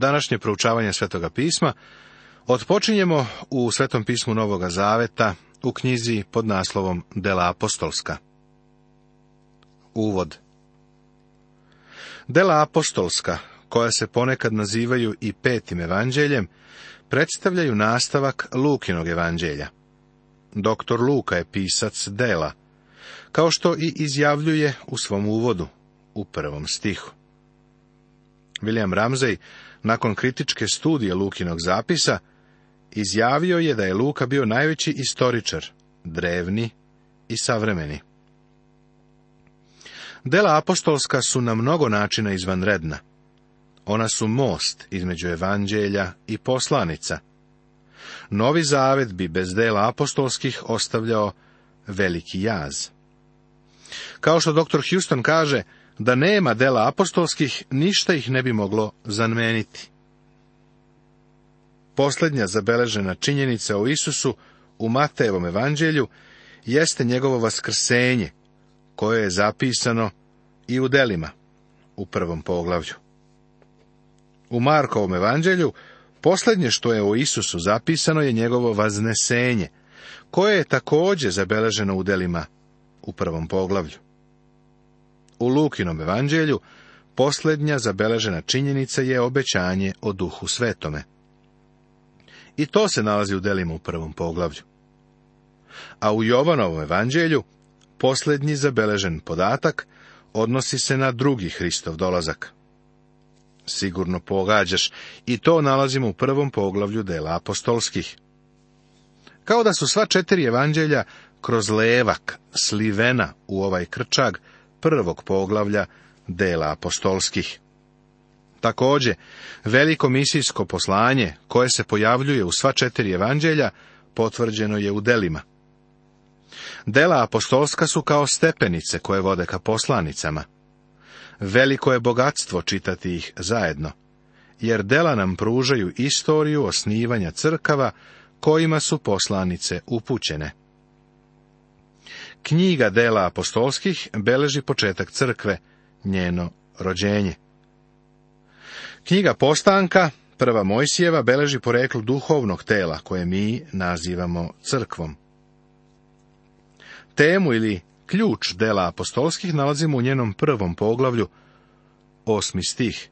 Današnje proučavanje Svetoga pisma otpočinjemo u Svetom pismu Novoga Zaveta u knjizi pod naslovom Dela apostolska. Uvod Dela apostolska, koja se ponekad nazivaju i petim evanđeljem, predstavljaju nastavak Lukinog evanđelja. Doktor Luka je pisac dela, kao što i izjavljuje u svom uvodu, u prvom stihu. William Ramsey nakon kritičke studije Lukinog zapisa, izjavio je da je Luka bio najveći istoričar, drevni i savremeni. Dela apostolska su na mnogo načina izvanredna. Ona su most između evanđelja i poslanica. Novi zavet bi bez dela apostolskih ostavljao veliki jaz. Kao što dr. Houston kaže, da nema dela apostolskih, ništa ih ne bi moglo zanmeniti. Poslednja zabeležena činjenica o Isusu u Matejevom evanđelju jeste njegovo vaskrsenje, koje je zapisano i u delima, u prvom poglavlju. U Markovom evanđelju posljednje što je o Isusu zapisano je njegovo vaznesenje, koje je također zabeleženo u delima u prvom poglavlju. U Lukinom evanđelju posljednja zabeležena činjenica je obećanje o duhu svetome. I to se nalazi u delima u prvom poglavlju. A u Jovanovom evanđelju posljednji zabeležen podatak odnosi se na drugi Hristov dolazak. Sigurno pogađaš i to nalazimo u prvom poglavlju dela apostolskih. Kao da su sva četiri evanđelja kroz levak slivena u ovaj krčag prvog poglavlja dela apostolskih. Također, veliko misijsko poslanje koje se pojavljuje u sva četiri evanđelja potvrđeno je u delima. Dela apostolska su kao stepenice koje vode ka poslanicama. Veliko je bogatstvo čitati ih zajedno, jer dela nam pružaju istoriju osnivanja crkava kojima su poslanice upućene. Knjiga dela apostolskih beleži početak crkve, njeno rođenje. Knjiga postanka, prva Mojsijeva, beleži poreklu duhovnog tela, koje mi nazivamo crkvom. Temu ili ključ dela apostolskih nalazimo u njenom prvom poglavlju, osmi stih.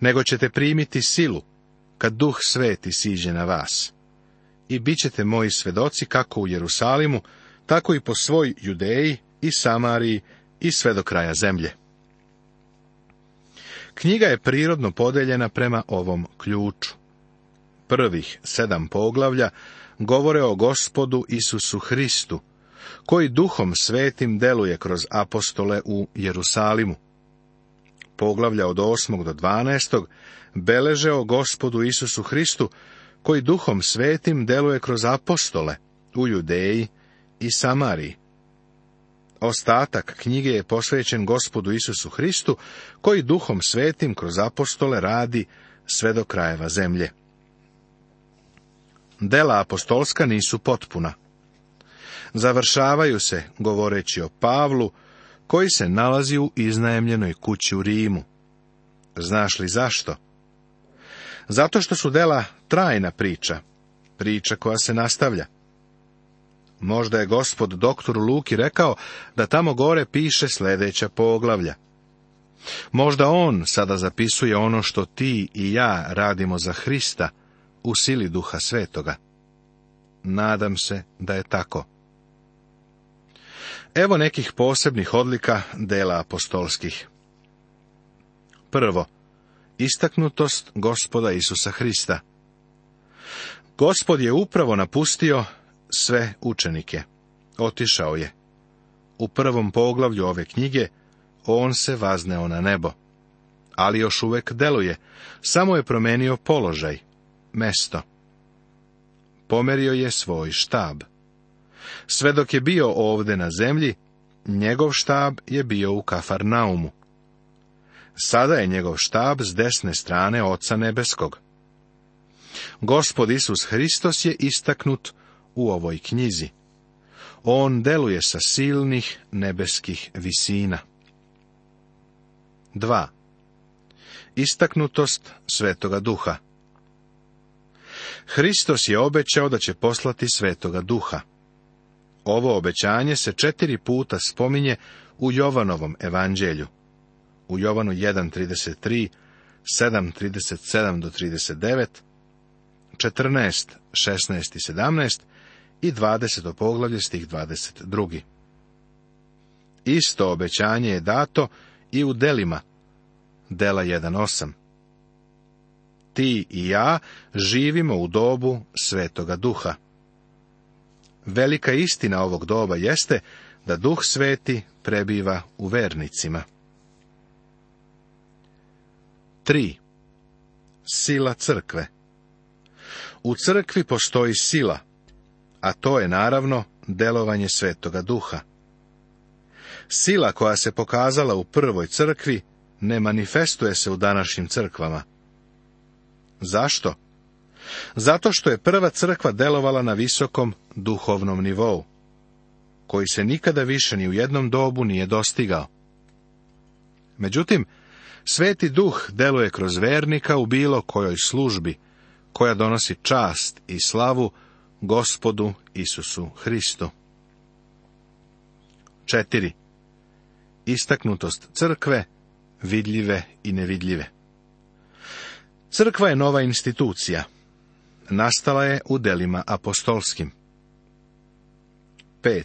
Nego ćete primiti silu, kad duh sveti siđe na vas. I bit ćete moji svedoci kako u Jerusalimu, tako i po svoj Judeji i Samariji i sve do kraja zemlje. Knjiga je prirodno podeljena prema ovom ključu. Prvih sedam poglavlja govore o gospodu Isusu Hristu, koji duhom svetim deluje kroz apostole u Jerusalimu. Poglavlja od 8. do 12. beleže o gospodu Isusu Hristu, koji duhom svetim deluje kroz apostole u Judeji, i Samari. Ostatak knjige je posvećen gospodu Isusu Hristu, koji duhom svetim kroz apostole radi sve do krajeva zemlje. Dela apostolska nisu potpuna. Završavaju se, govoreći o Pavlu, koji se nalazi u iznajemljenoj kući u Rimu. Znaš li zašto? Zato što su dela trajna priča, priča koja se nastavlja. Možda je gospod doktoru Luki rekao da tamo gore piše sljedeća poglavlja. Možda on sada zapisuje ono što ti i ja radimo za Hrista u sili duha svetoga. Nadam se da je tako. Evo nekih posebnih odlika dela apostolskih. Prvo, istaknutost gospoda Isusa Hrista. Gospod je upravo napustio sve učenike. Otišao je. U prvom poglavlju ove knjige on se vazneo na nebo. Ali još uvek deluje, samo je promenio položaj, mesto. Pomerio je svoj štab. Sve dok je bio ovde na zemlji, njegov štab je bio u Kafarnaumu. Sada je njegov štab s desne strane Oca Nebeskog. Gospod Isus Hristos je istaknut u ovoj knjizi. On deluje sa silnih nebeskih visina. 2. Istaknutost Svetoga Duha Hristos je obećao da će poslati Svetoga Duha. Ovo obećanje se četiri puta spominje u Jovanovom evanđelju. U Jovanu 1.33, 7.37 do 39, 14, 16 i 17, i 20. poglavlje stih 22. Isto obećanje je dato i u delima. Dela 1.8. Ti i ja živimo u dobu Svetoga Duha. Velika istina ovog doba jeste da Duh Sveti prebiva u vernicima. 3. Sila crkve U crkvi postoji sila, a to je naravno delovanje Svetoga Duha. Sila koja se pokazala u prvoj crkvi ne manifestuje se u današnjim crkvama. Zašto? Zato što je prva crkva delovala na visokom duhovnom nivou, koji se nikada više ni u jednom dobu nije dostigao. Međutim, Sveti duh deluje kroz vernika u bilo kojoj službi, koja donosi čast i slavu gospodu Isusu Hristu. 4. Istaknutost crkve, vidljive i nevidljive. Crkva je nova institucija. Nastala je u delima apostolskim. 5.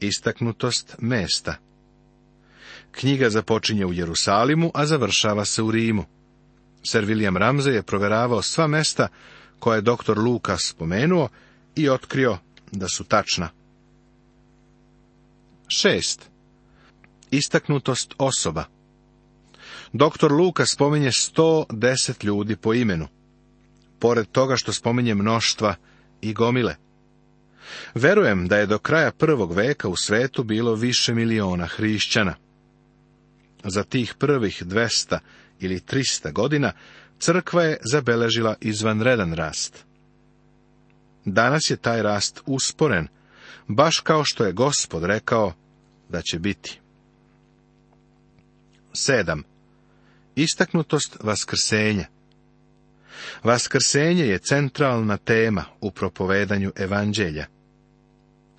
Istaknutost mesta. Knjiga započinje u Jerusalimu, a završava se u Rimu. Sir William Ramsey je proveravao sva mesta koje je doktor Luka spomenuo i otkrio da su tačna. 6. Istaknutost osoba Doktor Luka spominje 110 ljudi po imenu, pored toga što spominje mnoštva i gomile. Verujem da je do kraja prvog veka u svetu bilo više miliona hrišćana. Za tih prvih 200 ili 300 godina crkva je zabeležila izvanredan rast. Danas je taj rast usporen, baš kao što je gospod rekao da će biti. Sedam. Istaknutost vaskrsenja Vaskrsenje je centralna tema u propovedanju evanđelja.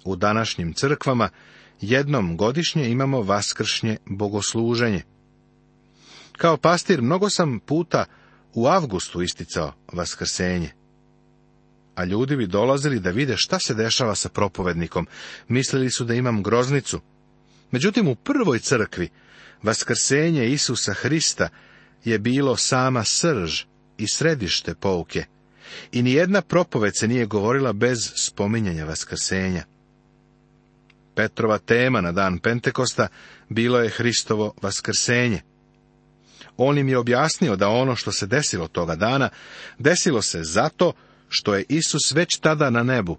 U današnjim crkvama jednom godišnje imamo vaskršnje bogosluženje. Kao pastir mnogo sam puta u avgustu isticao vaskrsenje. A ljudi bi dolazili da vide šta se dešava sa propovednikom. Mislili su da imam groznicu. Međutim, u prvoj crkvi vaskrsenje Isusa Hrista je bilo sama srž i središte pouke. I nijedna propoved se nije govorila bez spominjanja vaskrsenja. Petrova tema na dan Pentekosta bilo je Hristovo vaskrsenje. On im je objasnio da ono što se desilo toga dana, desilo se zato što je Isus već tada na nebu,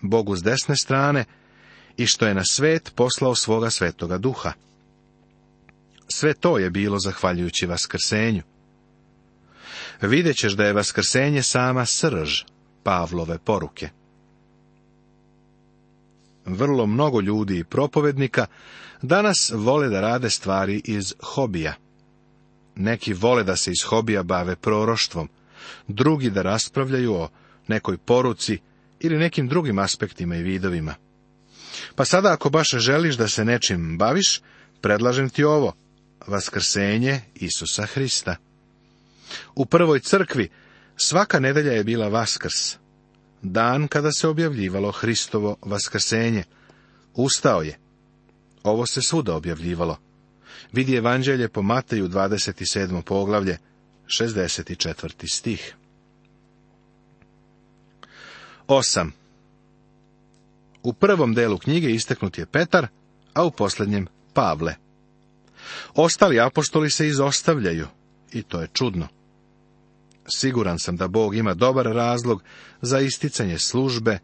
Bogu s desne strane, i što je na svet poslao svoga svetoga duha. Sve to je bilo zahvaljujući vaskrsenju. Vidjet ćeš da je vaskrsenje sama srž Pavlove poruke. Vrlo mnogo ljudi i propovednika danas vole da rade stvari iz hobija. Neki vole da se iz hobija bave proroštvom, drugi da raspravljaju o nekoj poruci ili nekim drugim aspektima i vidovima. Pa sada ako baš želiš da se nečim baviš, predlažem ti ovo, vaskrsenje Isusa Hrista. U prvoj crkvi svaka nedelja je bila vaskrs, dan kada se objavljivalo Hristovo vaskrsenje. Ustao je. Ovo se svuda objavljivalo vidi evanđelje po Mateju 27. poglavlje, 64. stih. 8. U prvom delu knjige isteknut je Petar, a u posljednjem Pavle. Ostali apostoli se izostavljaju, i to je čudno. Siguran sam da Bog ima dobar razlog za isticanje službe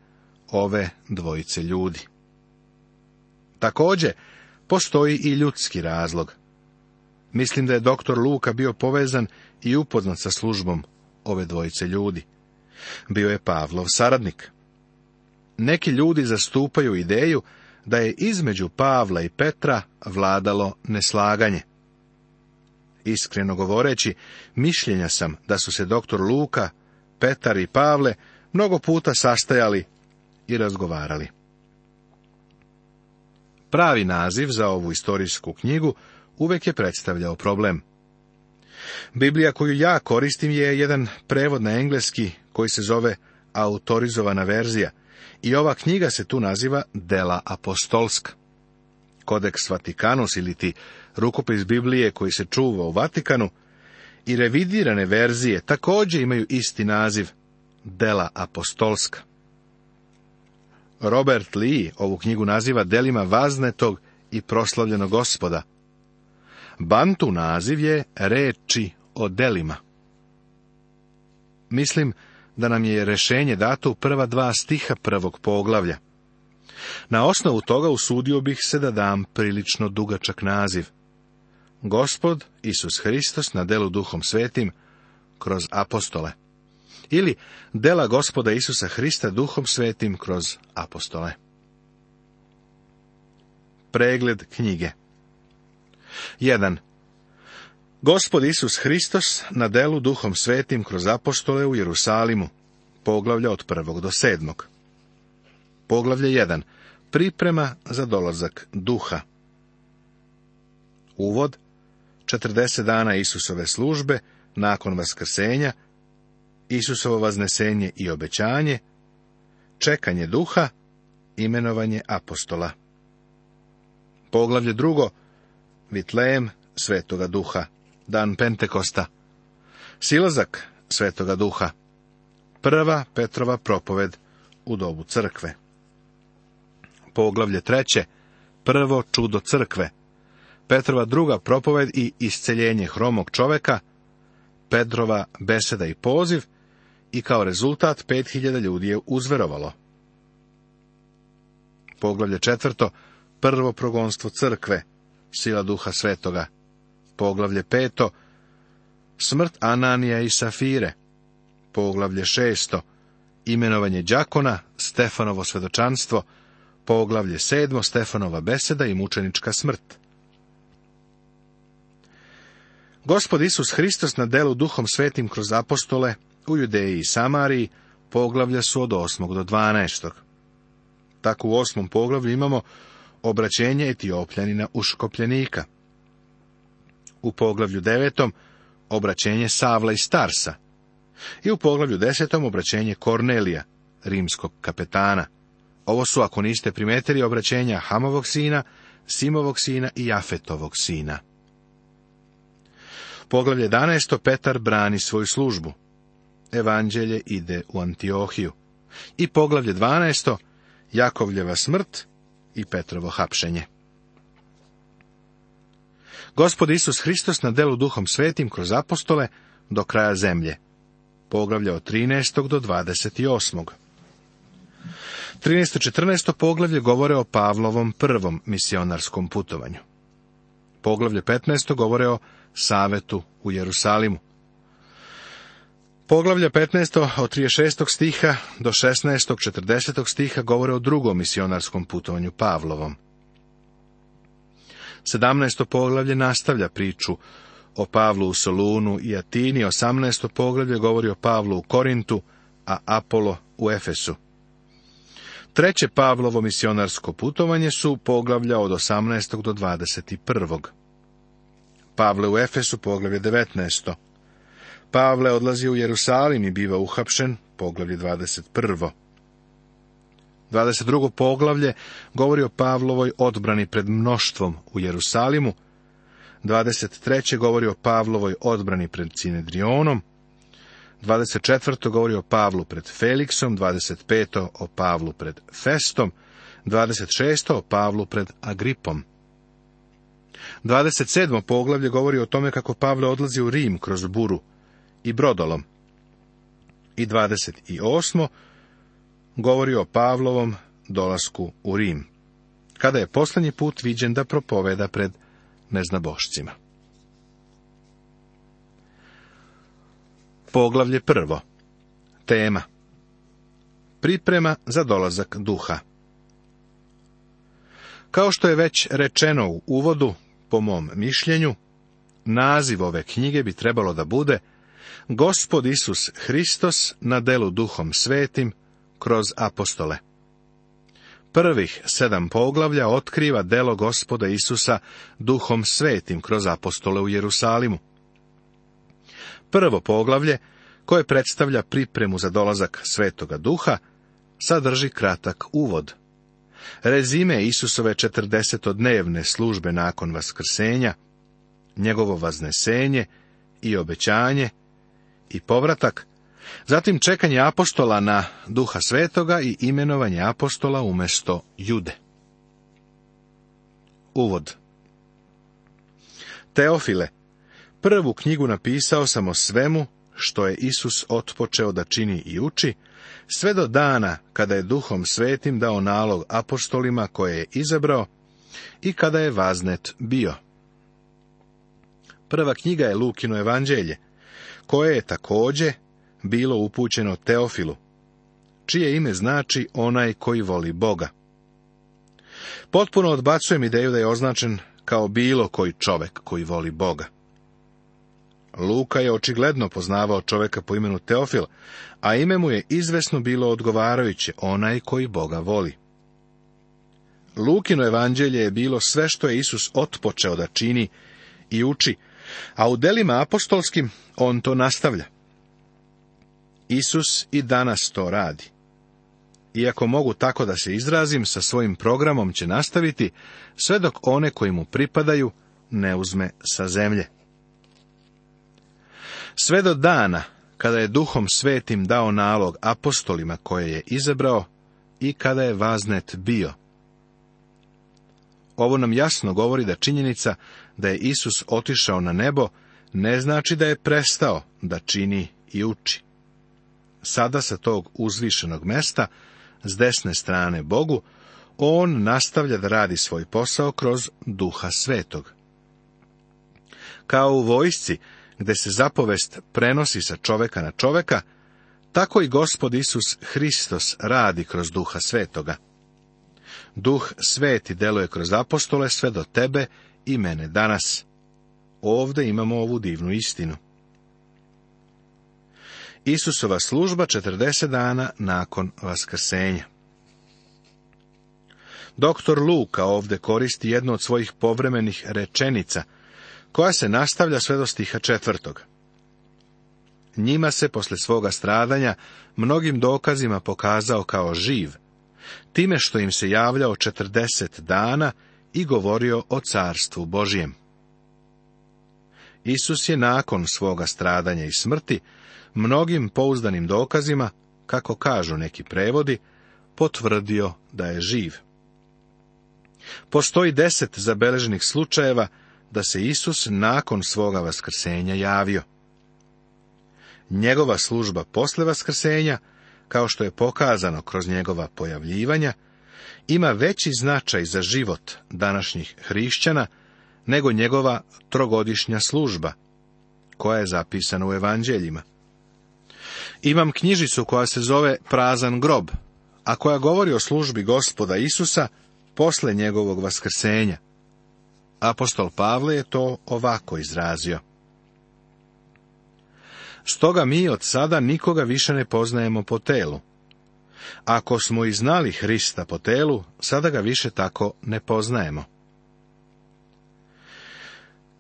ove dvojice ljudi. Također, Postoji i ljudski razlog. Mislim da je doktor Luka bio povezan i upoznat sa službom ove dvojice ljudi. Bio je Pavlov saradnik. Neki ljudi zastupaju ideju da je između Pavla i Petra vladalo neslaganje. Iskreno govoreći, mišljenja sam da su se doktor Luka, Petar i Pavle mnogo puta sastajali i razgovarali. Pravi naziv za ovu istorijsku knjigu uvek je predstavljao problem. Biblija koju ja koristim je jedan prevod na engleski koji se zove autorizovana verzija i ova knjiga se tu naziva Dela apostolska. Kodeks Vatikanus ili ti rukopis Biblije koji se čuva u Vatikanu i revidirane verzije također imaju isti naziv Dela apostolska. Robert Lee ovu knjigu naziva delima vaznetog i proslavljenog gospoda. Bantu naziv je reči o delima. Mislim da nam je rešenje dato u prva dva stiha prvog poglavlja. Na osnovu toga usudio bih se da dam prilično dugačak naziv. Gospod Isus Hristos na delu duhom svetim kroz apostole ili dela gospoda Isusa Hrista duhom svetim kroz apostole. Pregled knjige 1. Gospod Isus Hristos na delu duhom svetim kroz apostole u Jerusalimu, poglavlja od 1. do sedmog. Poglavlje 1. Priprema za dolazak duha. Uvod 40 dana Isusove službe nakon vaskrsenja – Isusovo vaznesenje i obećanje, čekanje duha, imenovanje apostola. Poglavlje drugo, Vitlejem Svetoga Duha, Dan Pentekosta. Silazak Svetoga Duha. Prva Petrova propoved u dobu crkve. Poglavlje treće, Prvo čudo crkve. Petrova druga propoved i isceljenje hromog čoveka. Petrova beseda i poziv i kao rezultat 5000 ljudi je uzverovalo. Poglavlje četvrto, prvo progonstvo crkve, sila duha svetoga. Poglavlje peto, smrt Ananija i Safire. Poglavlje šesto, imenovanje đakona, Stefanovo svedočanstvo. Poglavlje sedmo, Stefanova beseda i mučenička smrt. Gospod Isus Hristos na delu duhom svetim kroz apostole u Judeji i Samariji, poglavlja su od 8. do 12. Tako u osmom poglavlju imamo obraćenje etiopljanina u škopljenika. U poglavlju devetom obraćenje Savla i Starsa. I u poglavlju desetom obraćenje Kornelija, rimskog kapetana. Ovo su, ako niste primetili, obraćenja Hamovog sina, Simovog sina i Jafetovog sina. Poglavlje 11. Petar brani svoju službu evanđelje ide u Antiohiju. I poglavlje 12. Jakovljeva smrt i Petrovo hapšenje. Gospod Isus Hristos na delu duhom svetim kroz apostole do kraja zemlje. Poglavlje od 13. do 28. 13. 14. poglavlje govore o Pavlovom prvom misionarskom putovanju. Poglavlje 15. govore o savetu u Jerusalimu. Poglavlja 15. od 36. stiha do 16. 40. stiha govore o drugom misionarskom putovanju Pavlovom. 17. poglavlje nastavlja priču o Pavlu u Solunu i Atini, 18. poglavlje govori o Pavlu u Korintu, a Apolo u Efesu. Treće Pavlovo misionarsko putovanje su poglavlja od 18. do 21. Pavle u Efesu, poglavlje 19. Pavle odlazi u Jerusalim i biva uhapšen, poglavlje 21. 22. poglavlje govori o Pavlovoj odbrani pred mnoštvom u Jerusalimu, 23. govori o Pavlovoj odbrani pred Cinedrionom, 24. govori o Pavlu pred Feliksom, 25. o Pavlu pred Festom, 26. o Pavlu pred Agripom. 27. poglavlje govori o tome kako Pavle odlazi u Rim kroz buru, i brodolom. I 28. govori o Pavlovom dolasku u Rim, kada je posljednji put viđen da propoveda pred neznabošcima. Poglavlje prvo. Tema. Priprema za dolazak duha. Kao što je već rečeno u uvodu, po mom mišljenju, naziv ove knjige bi trebalo da bude Gospod Isus Hristos na delu duhom svetim kroz apostole. Prvih sedam poglavlja otkriva delo gospoda Isusa duhom svetim kroz apostole u Jerusalimu. Prvo poglavlje, koje predstavlja pripremu za dolazak svetoga duha, sadrži kratak uvod. Rezime Isusove četrdesetodnevne službe nakon vaskrsenja, njegovo vaznesenje i obećanje – i povratak, zatim čekanje apostola na duha svetoga i imenovanje apostola umjesto jude. Uvod Teofile, prvu knjigu napisao sam o svemu što je Isus otpočeo da čini i uči, sve do dana kada je duhom svetim dao nalog apostolima koje je izabrao i kada je vaznet bio. Prva knjiga je Lukino evanđelje, koje je takođe bilo upućeno Teofilu, čije ime znači onaj koji voli Boga. Potpuno odbacujem ideju da je označen kao bilo koji čovek koji voli Boga. Luka je očigledno poznavao čoveka po imenu Teofil, a ime mu je izvesno bilo odgovarajuće onaj koji Boga voli. Lukino evanđelje je bilo sve što je Isus otpočeo da čini i uči, a u delima apostolskim on to nastavlja. Isus i danas to radi. Iako mogu tako da se izrazim, sa svojim programom će nastaviti, sve dok one koji mu pripadaju ne uzme sa zemlje. Sve do dana kada je duhom svetim dao nalog apostolima koje je izabrao i kada je vaznet bio. Ovo nam jasno govori da činjenica da je Isus otišao na nebo ne znači da je prestao da čini i uči. Sada sa tog uzvišenog mesta, s desne strane Bogu, on nastavlja da radi svoj posao kroz duha svetog. Kao u vojsci, gde se zapovest prenosi sa čoveka na čoveka, tako i gospod Isus Hristos radi kroz duha svetoga. Duh sveti deluje kroz apostole sve do tebe i mene danas ovdje imamo ovu divnu istinu. Isusova služba 40 dana nakon vaskrsenja. Doktor Luka ovdje koristi jednu od svojih povremenih rečenica, koja se nastavlja sve do stiha četvrtog. Njima se posle svoga stradanja mnogim dokazima pokazao kao živ, time što im se javljao 40 dana i govorio o carstvu Božijem. Isus je nakon svoga stradanja i smrti mnogim pouzdanim dokazima, kako kažu neki prevodi, potvrdio da je živ. Postoji deset zabeleženih slučajeva da se Isus nakon svoga vaskrsenja javio. Njegova služba posle vaskrsenja, kao što je pokazano kroz njegova pojavljivanja, ima veći značaj za život današnjih hrišćana nego njegova trogodišnja služba, koja je zapisana u evanđeljima. Imam knjižicu koja se zove Prazan grob, a koja govori o službi gospoda Isusa posle njegovog vaskrsenja. Apostol Pavle je to ovako izrazio. Stoga mi od sada nikoga više ne poznajemo po telu. Ako smo i znali Hrista po telu, sada ga više tako ne poznajemo.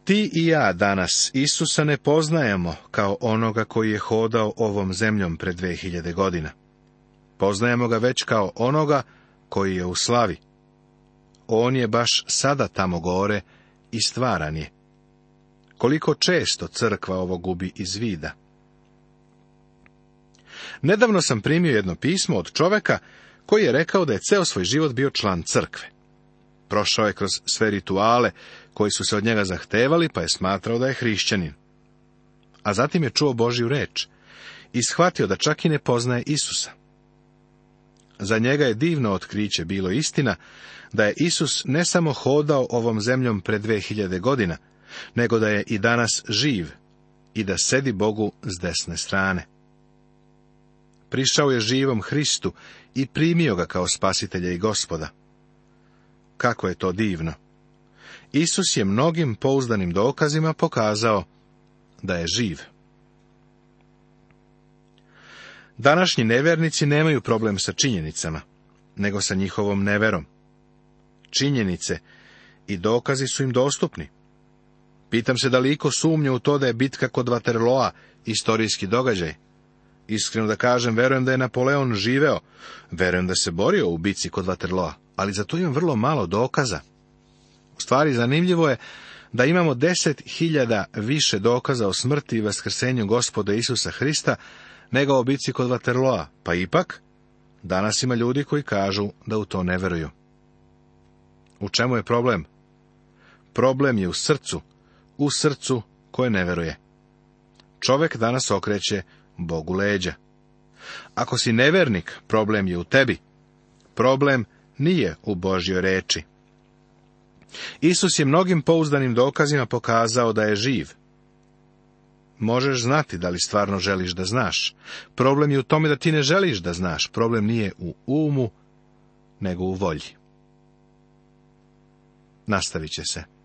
Ti i ja danas Isusa ne poznajemo kao onoga koji je hodao ovom zemljom pred 2000 godina. Poznajemo ga već kao onoga koji je u slavi. On je baš sada tamo gore i stvaran je. Koliko često crkva ovo gubi iz vida. Nedavno sam primio jedno pismo od čoveka koji je rekao da je ceo svoj život bio član crkve. Prošao je kroz sve rituale koji su se od njega zahtevali, pa je smatrao da je hrišćanin. A zatim je čuo Božju reč i shvatio da čak i ne poznaje Isusa. Za njega je divno otkriće bilo istina da je Isus ne samo hodao ovom zemljom pre 2000 godina, nego da je i danas živ i da sedi Bogu s desne strane. Prišao je živom Hristu i primio ga kao spasitelja i gospoda. Kako je to divno! Isus je mnogim pouzdanim dokazima pokazao da je živ. Današnji nevernici nemaju problem sa činjenicama, nego sa njihovom neverom. Činjenice i dokazi su im dostupni. Pitam se da li iko sumnja u to da je bitka kod Vaterloa historijski događaj. Iskreno da kažem, verujem da je Napoleon živeo, verujem da se borio u bici kod Vaterloa, ali za to imam vrlo malo dokaza. U stvari, zanimljivo je da imamo deset hiljada više dokaza o smrti i vaskrsenju gospoda Isusa Hrista nego o bici kod Vaterloa, pa ipak, danas ima ljudi koji kažu da u to ne veruju. U čemu je problem? Problem je u srcu, u srcu koje ne veruje. Čovek danas okreće Bogu leđa. Ako si nevernik, problem je u tebi. Problem nije u Božjoj reči. Isus je mnogim pouzdanim dokazima pokazao da je živ. Možeš znati da li stvarno želiš da znaš. Problem je u tome da ti ne želiš da znaš. Problem nije u umu, nego u volji. Nastavit će se.